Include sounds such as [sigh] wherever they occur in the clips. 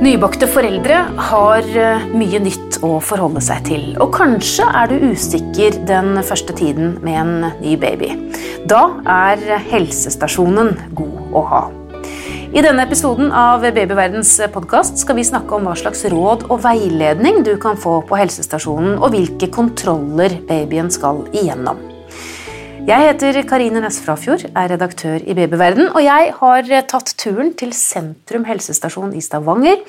Nybakte foreldre har eh, mye nytt å forholde seg til. Og kanskje er du usikker den første tiden med en ny baby. Da er helsestasjonen god å ha. I denne episoden av Babyverdens podkast skal vi snakke om hva slags råd og veiledning du kan få på helsestasjonen, og hvilke kontroller babyen skal igjennom. Jeg heter Karine Næss Frafjord, er redaktør i Babyverden, og jeg har tatt turen til Sentrum helsestasjon i Stavanger,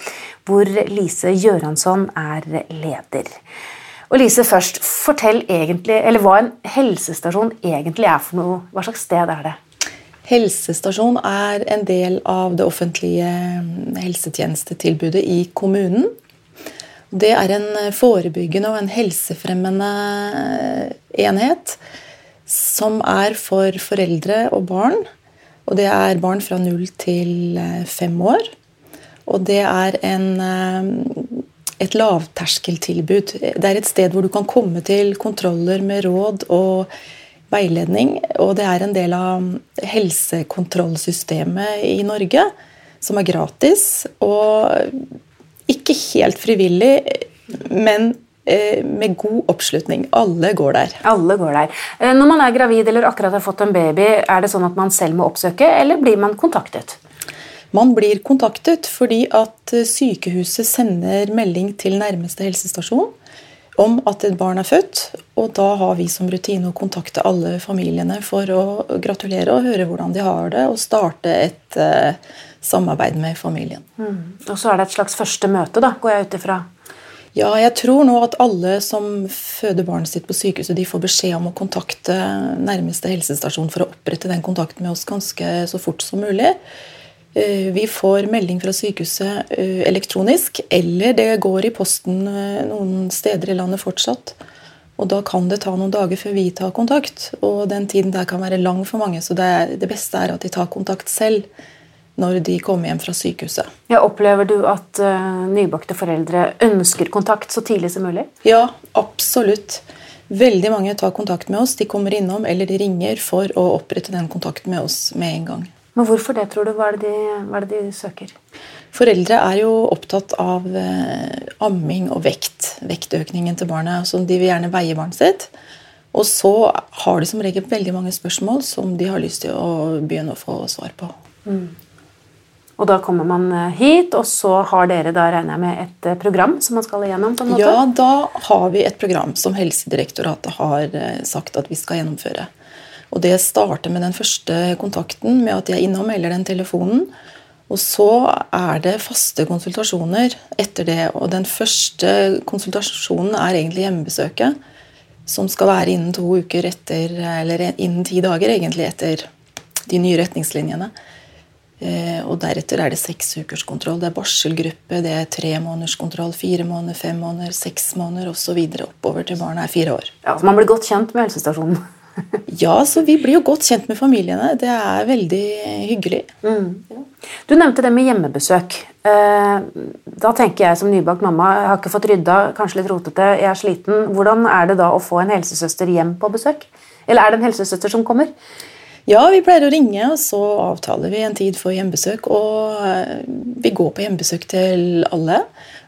hvor Lise Gjøransson er leder. Og Lise, først, fortell egentlig, eller hva en helsestasjon egentlig er for noe. Hva slags sted er det? Helsestasjon er en del av det offentlige helsetjenestetilbudet i kommunen. Det er en forebyggende og en helsefremmende enhet som er for foreldre og barn. Og det er barn fra null til eh, fem år. Og det er en, eh, et lavterskeltilbud. Det er et sted hvor du kan komme til kontroller med råd og veiledning. Og det er en del av helsekontrollsystemet i Norge, som er gratis. Og ikke helt frivillig, men med god oppslutning. Alle går der. Alle går der. Eh, når man er gravid eller akkurat har fått en baby, er det sånn at man selv må oppsøke, eller blir man kontaktet? Man blir kontaktet fordi at eh, sykehuset sender melding til nærmeste helsestasjon om at et barn er født, og da har vi som rutine å kontakte alle familiene for å gratulere og høre hvordan de har det, og starte et uh, samarbeid med familien. Mm. Og så er det et slags første møte, da, går jeg ut ifra? Ja, jeg tror nå at alle som føder barnet sitt på sykehuset, de får beskjed om å kontakte nærmeste helsestasjon for å opprette den kontakten med oss ganske så fort som mulig. Eh, vi får melding fra sykehuset eh, elektronisk, eller det går i posten eh, noen steder i landet fortsatt. Og Da kan det ta noen dager før vi tar kontakt. Og den tiden der kan være lang for mange, så det, det beste er at de tar kontakt selv når de kommer hjem fra sykehuset. Ja, opplever du at uh, nybakte foreldre ønsker kontakt så tidlig som mulig? Ja, absolutt. Veldig mange tar kontakt med oss. De kommer innom eller de ringer for å opprette den kontakten med oss med en gang. Men Hvorfor det, tror du? Hva er det de, er det de søker? Foreldre er jo opptatt av uh, amming og vekt. Vektøkningen til barnet. Så de vil gjerne veie barnet sitt. Og så har de som regel veldig mange spørsmål som de har lyst til å begynne å få svar på. Mm. Og da kommer man eh, hit, og så har dere da regner jeg med et eh, program som man skal igjennom? på en måte? Ja, da har vi et program som Helsedirektoratet har eh, sagt at vi skal gjennomføre. Og Det starter med den første kontakten, med at jeg er innom eller den telefonen. Og så er det faste konsultasjoner etter det. Og den første konsultasjonen er egentlig hjemmebesøket, som skal være innen to uker etter, eller innen ti dager egentlig etter de nye retningslinjene. Eh, og deretter er det seks ukers kontroll. Det er barselgruppe, det er tre måneders kontroll, fire måneder, fem måneder, seks måneder osv. oppover til barnet er fire år. Ja, så Man blir godt kjent med helsestasjonen? [laughs] [laughs] ja, så vi blir jo godt kjent med familiene. Det er veldig hyggelig. Mm. Du nevnte det med hjemmebesøk. Eh, da tenker jeg som nybakt mamma, jeg har ikke fått rydda, kanskje litt rotete, jeg er sliten. Hvordan er det da å få en helsesøster hjem på besøk? Eller er det en helsesøster som kommer? Ja, vi pleier å ringe, og så avtaler vi en tid for hjemmebesøk. Og eh, vi går på hjemmebesøk til alle.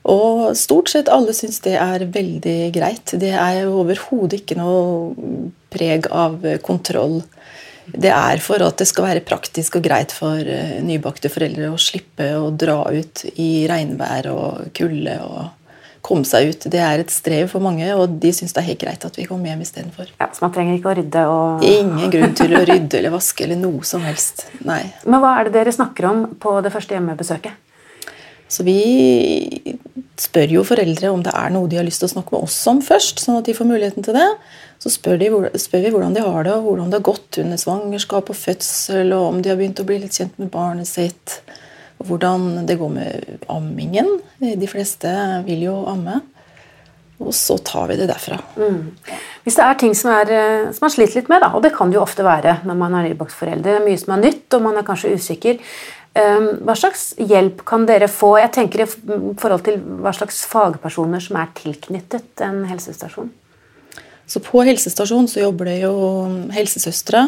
Og stort sett alle syns det er veldig greit. Det er overhodet ikke noe preg av kontroll. Det er for at det skal være praktisk og greit for eh, nybakte foreldre å slippe å dra ut i regnvær og kulde. og komme seg ut. Det er et strev for mange, og de syns det er helt greit at vi kommer hjem istedenfor. Ja, så man trenger ikke å rydde og Ingen grunn til å rydde eller vaske eller noe som helst. Nei. Men hva er det dere snakker om på det første hjemmebesøket? Så vi spør jo foreldre om det er noe de har lyst til å snakke med oss om først, sånn at de får muligheten til det. Så spør, de, spør vi hvordan de har det, og hvordan det har gått under svangerskap og fødsel, og om de har begynt å bli litt kjent med barnet sitt hvordan det går med ammingen. De fleste vil jo amme. Og så tar vi det derfra. Mm. Hvis det er ting som, er, eh, som man sliter litt med, da, og det kan det jo ofte være når man er nybakt forelder, mye som er nytt, og man er kanskje usikker, ehm, hva slags hjelp kan dere få? Jeg tenker i forhold til hva slags fagpersoner som er tilknyttet en helsestasjon. Så På helsestasjonen så jobber det jo helsesøstre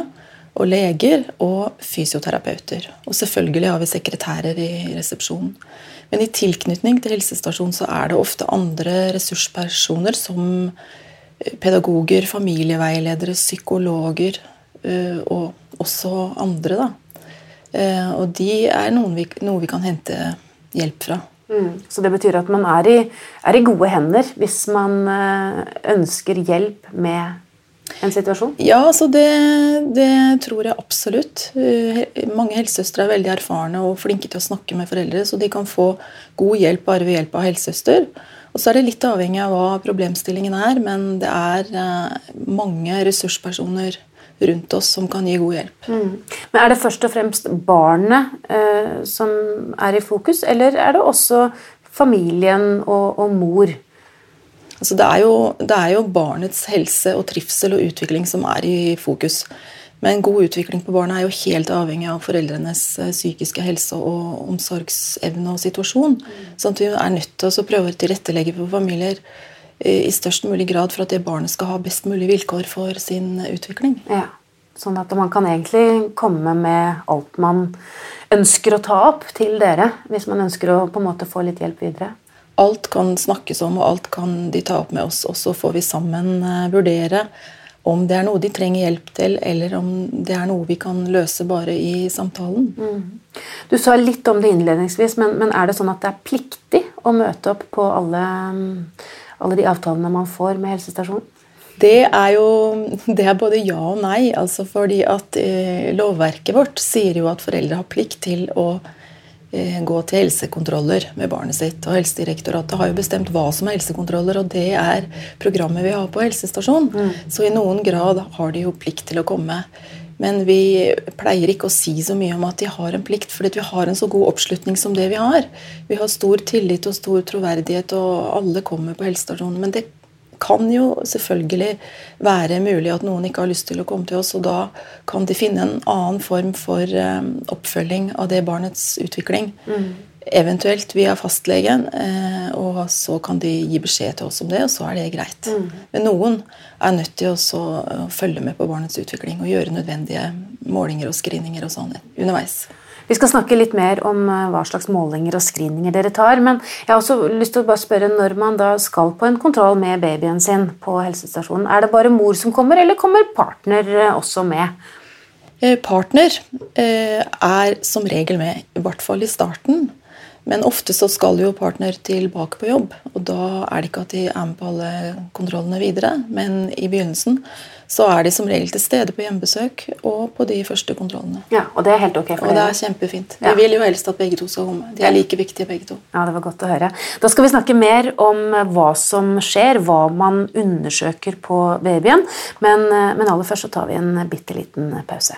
og leger og fysioterapeuter. Og selvfølgelig har vi sekretærer i resepsjonen. Men i tilknytning til helsestasjonen så er det ofte andre ressurspersoner som eh, pedagoger, familieveiledere, psykologer eh, og også andre. da. Eh, og de er vi, noe vi kan hente hjelp fra. Mm. Så det betyr at man er i, er i, gode hender hvis man ønsker hjelp med en situasjon? Ja, altså det, det, tror jeg absolutt. Mange helsesøstre er veldig erfarne og flinke til å snakke med foreldre, så de kan få god hjelp bare ved hjelp av helsesøster. Og så er det litt avhengig av hva problemstillingen er, men det er mange ressurspersoner rundt oss som kan gi god hjelp. Mm. Men Er det først og fremst barnet eh, som er i fokus, eller er det også familien og, og mor? Altså det, er jo, det er jo barnets helse og trivsel og utvikling som er i fokus. Men god utvikling på barna er jo helt avhengig av foreldrenes eh, psykiske helse og omsorgsevne og situasjon. Sånn at vi er nødt til å prøve å tilrettelegge for familier i størst mulig grad for at det barnet skal ha best mulig vilkår for sin utvikling. Ja, Sånn at man kan egentlig komme med alt man ønsker å ta opp til dere, hvis man ønsker å på en måte få litt hjelp videre. Alt kan snakkes om, og alt kan de ta opp med oss. Og så får vi sammen eh, vurdere om det er noe de trenger hjelp til, eller om det er noe vi kan løse bare i samtalen. Mm. Du sa litt om det innledningsvis, men, men, er det sånn at det er pliktig å møte opp på alle alle de avtalene man får med helsestasjonen? Det er jo det er både ja og nei. altså fordi at eh, Lovverket vårt sier jo at foreldre har plikt til å gå til helsekontroller med barnet sitt. og Helsedirektoratet har jo bestemt hva som er helsekontroller, og det er programmet vi har på helsestasjonen. Mm. Så i noen grad har de jo plikt til å komme. Men vi pleier ikke å si så mye om at de har en plikt, fordi vi har en så god oppslutning som det vi har. Vi har stor tillit og stor troverdighet, og alle kommer på helsestasjonen. Men det kan jo selvfølgelig være mulig at noen ikke har lyst til å komme til oss, og da kan de finne en annen form for eh, oppfølging av det barnets utvikling. Mm. Eventuelt via fastlegen, eh, og så kan de gi beskjed til oss om det, og så er det greit. Mm. Men noen er nødt til å følge med på barnets utvikling og gjøre nødvendige målinger og screeninger og sånn underveis. Vi skal snakke litt mer om eh, hva slags målinger og screeninger dere tar. Men jeg har også lyst til å bare spørre når man da skal på en kontroll med babyen sin på helsestasjonen, er det bare mor som kommer, eller kommer partner eh, også med? Partner er som regel med, i hvert fall i starten. Men ofte så skal jo partner tilbake på jobb, og da er det ikke at de er med på alle kontrollene videre. Men i begynnelsen så er de som regel til stede på hjemmebesøk og på de første kontrollene. Ja, Og det er helt ok for Og det er kjempefint. Vi vil jo helst at begge to skal komme. De er like viktige begge to. Ja, det var godt å høre. Da skal vi snakke mer om hva som skjer, hva man undersøker på babyen. Men, men aller først så tar vi en bitte liten pause.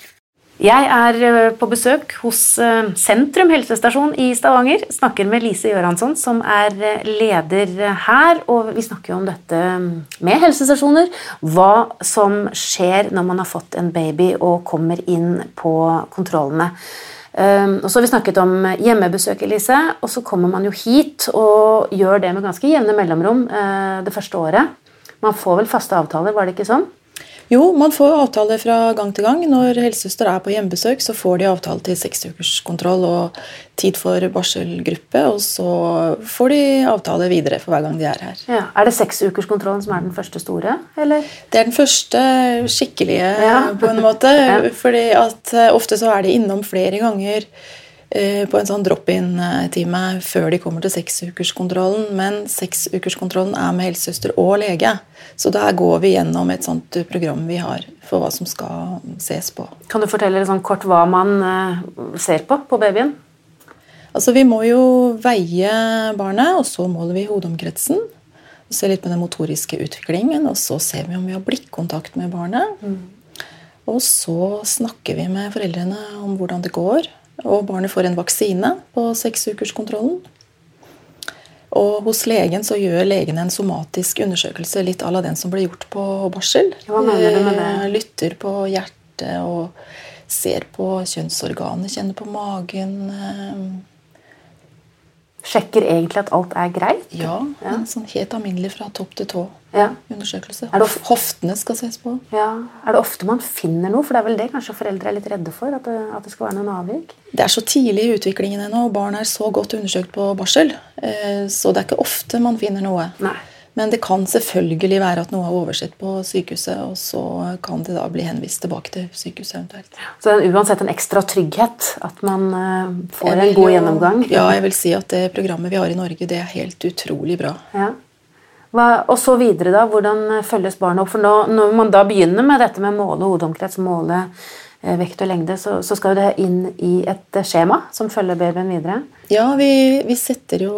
Jeg er eh, på besøk hos eh, Sentrum helsestasjon i Stavanger. Snakker med Lise Gjøransson, som er eh, leder her. Og vi snakker jo om dette mm, med helsestasjoner. Hva som skjer når man har fått en baby og kommer inn på kontrollene. Og så har vi snakket om hjemmebesøk, Elise. Og så kommer man jo hit og gjør det med ganske jevne mellomrom det første året. Man får vel faste avtaler, var det ikke sånn? Jo, man får avtale fra gang til gang. Når helsesøster er på hjemmebesøk, så får de avtale til seksukerskontroll og tid for barselgruppe. Og så får de avtale videre for hver gang de er her. Ja. Er det seksukerskontrollen som er den første store? Eller? Det er den første skikkelige, ja. på en måte. [laughs] ja. fordi at eh, ofte så er de innom flere ganger på en sånn drop-in-time før de kommer til seksukerskontrollen. Men seksukerskontrollen er med helsesøster og lege. Så der går vi gjennom et sånt program vi har for hva som skal ses på. Kan du fortelle sånn kort hva man eh, ser på på babyen? Altså, Vi må jo veie barnet, og så måler vi hodeomkretsen. Se ser litt på den motoriske utviklingen, og så ser vi om vi har blikkontakt med barnet. Mm. Og så snakker vi med foreldrene om hvordan det går. Og barnet får en vaksine på seksukerskontrollen. Og hos legen så gjør legen en somatisk undersøkelse litt à la den som ble gjort på barsel. Hva mener du med det? Eh, Lytter på hjertet og ser på kjønnsorganet, kjenner på magen. Sjekker egentlig at alt er greit? Ja, en sånn helt alminnelig fra topp til tå. Ja. Undersøkelse. Er det of- Hoftene skal ses på. ja. Er det ofte man finner noe? For det er vel det kanskje foreldre er litt redde for? At det, at det skal være noen avvik? Det er så tidlig i utviklingen ennå, og barn er så godt undersøkt på barsel. eh, Så det er ikke ofte man finner noe. Nei. Men det kan selvfølgelig være at noe er oversett på sykehuset, og så kan det da bli henvist tilbake til sykehuset eventuelt. Så det er uansett en ekstra trygghet at man eh, får en god gjennomgang? Ja, jeg vil si at det programmet vi har i Norge, det er helt utrolig bra. Ja. Hva, og så videre, da. Hvordan følges barnet opp? For nå, når man da begynner med dette med måle hodeomkrets, måle eh, vekt og lengde, så, så skal det inn i et eh, skjema som følger babyen videre. Ja, vi, vi setter jo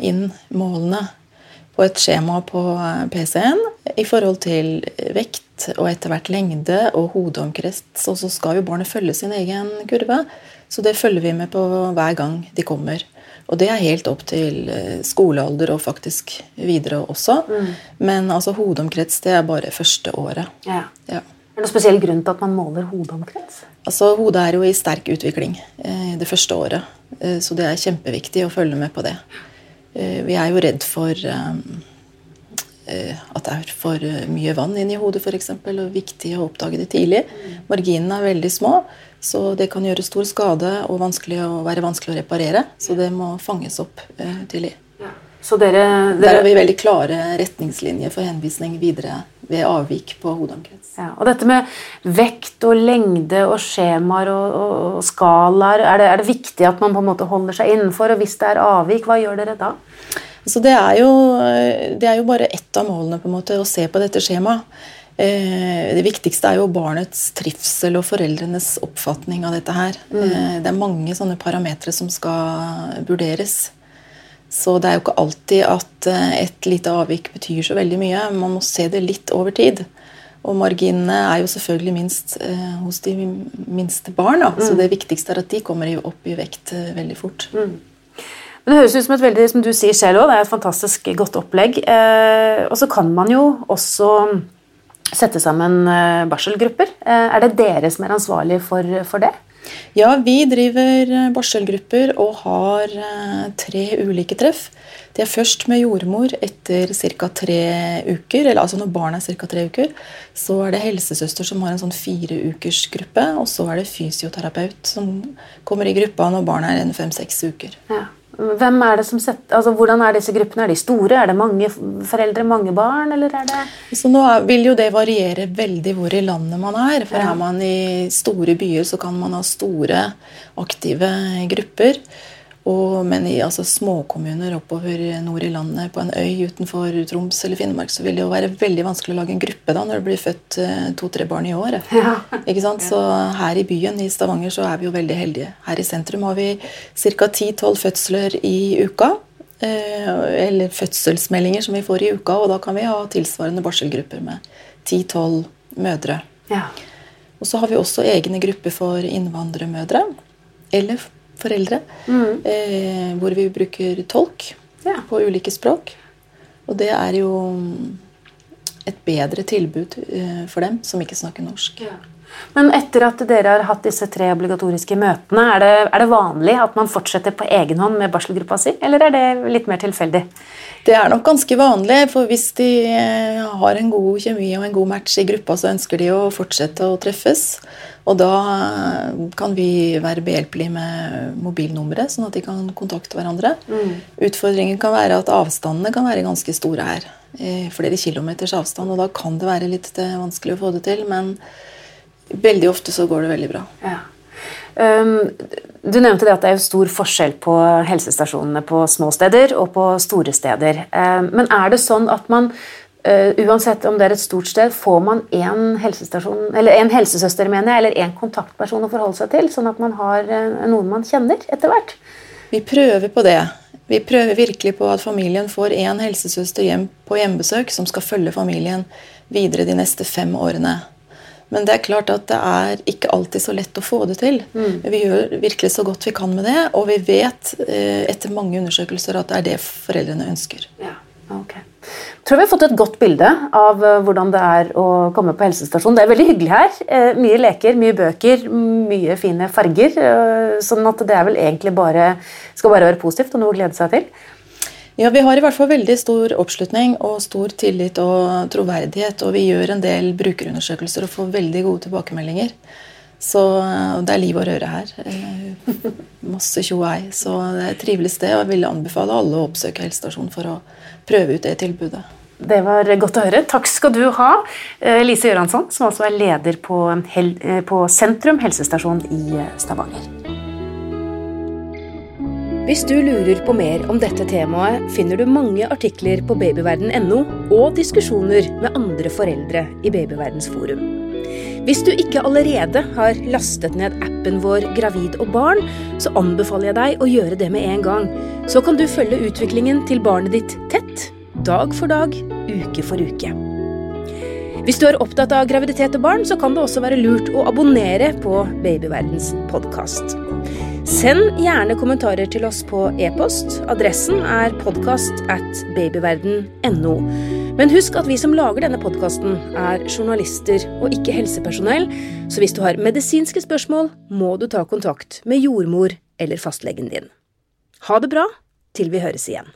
inn målene på et skjema på eh, PC-en i forhold til vekt og etter hvert lengde og hodeomkrets. Og så skal jo barnet følge sin egen kurve, så det følger vi med på hver gang de kommer. Og det er helt opp til eh, skolealder og faktisk videre også. Men altså hodeomkrets det er bare første året. Ja. Ja. Er det noen spesiell grunn til at man måler hodeomkrets? Altså, Hodet er jo i sterk utvikling eh, det første året, eh, så det er kjempeviktig å følge med på det. Eh, vi er jo redd for eh, eh, at det er for mye vann inni hodet, f.eks., og viktig å oppdage det tidlig. Marginene er veldig små, så det kan gjøre stor skade og være vanskelig å reparere. Så det må fanges opp tidlig. Så dere, Der dere har vi veldig klare retningslinjer for henvisning videre ved avvik på hodeomkrets. ja, Og dette med vekt og lengde og skjemaer og, og, og skalaer, er det, er det viktig at man på en måte holder seg innenfor? Og hvis det er avvik, hva gjør dere da? Så det er, jo, det er jo bare ett av målene på en måte, å se på dette skjemaet. Eh, Det viktigste er jo barnets trivsel og foreldrenes oppfatning av dette her. Eh, Det er mange sånne parametere som skal vurderes. Så det er jo ikke alltid at eh, et lite avvik betyr så veldig mye. Man må se det litt over tid. Og marginene er jo selvfølgelig minst eh, hos de minste barna. Så det viktigste er at de kommer opp i vekt eh, veldig fort. Men Det høres ut som et veldig, som du sier selv også, det er et fantastisk godt opplegg. Eh, og så kan man jo også sette sammen eh, barselgrupper. Eh, er det dere som er ansvarlig for, for det? Ja, vi driver eh, barselgrupper og har eh, tre ulike treff. Det er først med jordmor etter ca. tre uker, eller altså når barnet er ca. tre uker. Så er det helsesøster som har en sånn fireukersgruppe, og så er det fysioterapeut som kommer i gruppa når barnet er fem-seks uker. Ja. Hvem er det som setter, altså Hvordan er disse gruppene? Er de store? Er det mange foreldre, mange barn? eller er det... Så nå vil jo det variere veldig hvor i landet man er. For er man i store byer, så kan man ha store, aktive grupper. Og, men i altså, småkommuner oppover nord i landet, på en øy utenfor Troms eller Finnmark, så vil det jo være veldig vanskelig å lage en gruppe da, når det blir født eh, to-tre barn i året. Ikke sant? Så her i byen, i Stavanger, så er vi jo veldig heldige. Her i sentrum har vi ca. 10-12 fødsler i uka. eh, Eller fødselsmeldinger som vi får i uka, og da kan vi ha tilsvarende barselgrupper med 10-12 mødre. Ja. Og så har vi også egne grupper for innvandrermødre eller foreldre, eh, hvor vi bruker tolk Ja. på ulike språk. Og det er jo et bedre tilbud eh, for dem som ikke snakker norsk. Men etter at dere har hatt disse tre obligatoriske møtene, er det, er det vanlig at man fortsetter på egen hånd med barselgruppa si, eller er det litt mer tilfeldig? Det er nok ganske vanlig, for hvis de eh, har en god kjemi og en god match i gruppa, så ønsker de å fortsette å treffes. Og da eh, kan vi være behjelpelige med mobilnummeret, sånn at de kan kontakte hverandre. Utfordringen kan være at avstandene kan være ganske store her. eh, Flere kilometers avstand, og da kan det være litt vanskelig å få det til. Men veldig ofte så går det veldig bra. Ja. Um, du nevnte det at det er stor forskjell på helsestasjonene på små steder og på store steder. Um, men er det sånn at man uh, uansett om det er et stort sted, får man én helsestasjon, eller en helsesøster mener jeg, eller en kontaktperson å forholde seg til, sånn at man har uh, noen man kjenner etter hvert? Vi prøver på det. Vi prøver virkelig på at familien får én helsesøster hjem på hjemmebesøk som skal følge familien videre de neste fem årene. Men det er klart at det er ikke alltid så lett å få det til. Mm. Vi gjør virkelig så godt vi kan med det, og vi vet eh, etter mange undersøkelser at det er det foreldrene ønsker. Ja, ok. Tror vi har fått et godt bilde av eh, hvordan det er å komme på helsestasjon. Det er veldig hyggelig her. Eh, mye leker, mye bøker, mye fine farger. Sånn at det er vel egentlig bare, skal bare være positivt og noe å glede seg til. Ja, Vi har i hvert fall veldig stor oppslutning og stor tillit og troverdighet. Og vi gjør en del brukerundersøkelser og får veldig gode tilbakemeldinger. Så det er liv og røre her. Eh, masse tjo og. Så det er et trivelig sted, og jeg vil anbefale alle å oppsøke helsestasjonen for å prøve ut det tilbudet. Det var godt å høre. Takk skal du ha, eh, Lise Gjøransson, som altså er leder på, eh, Sentrum helsestasjon i Stavanger. Hvis du lurer på mer om dette temaet, finner du mange artikler på babyverden.no og diskusjoner med andre foreldre i Babyverdens forum. Hvis du ikke allerede har lastet ned appen vår Gravid og barn, så anbefaler jeg deg å gjøre det med en gang. Så kan du følge utviklingen til barnet ditt tett, dag for dag, uke for uke. Hvis du er opptatt av graviditet og barn, så kan det også være lurt å abonnere på Babyverdens podkast. Send gjerne kommentarer til oss på e-post. Adressen er podkast at babyverden.no. Men husk at vi som lager denne podkasten, er journalister og ikke helsepersonell, så hvis du har medisinske spørsmål, må du ta kontakt med jordmor eller fastlegen din. Ha det bra til vi høres igjen.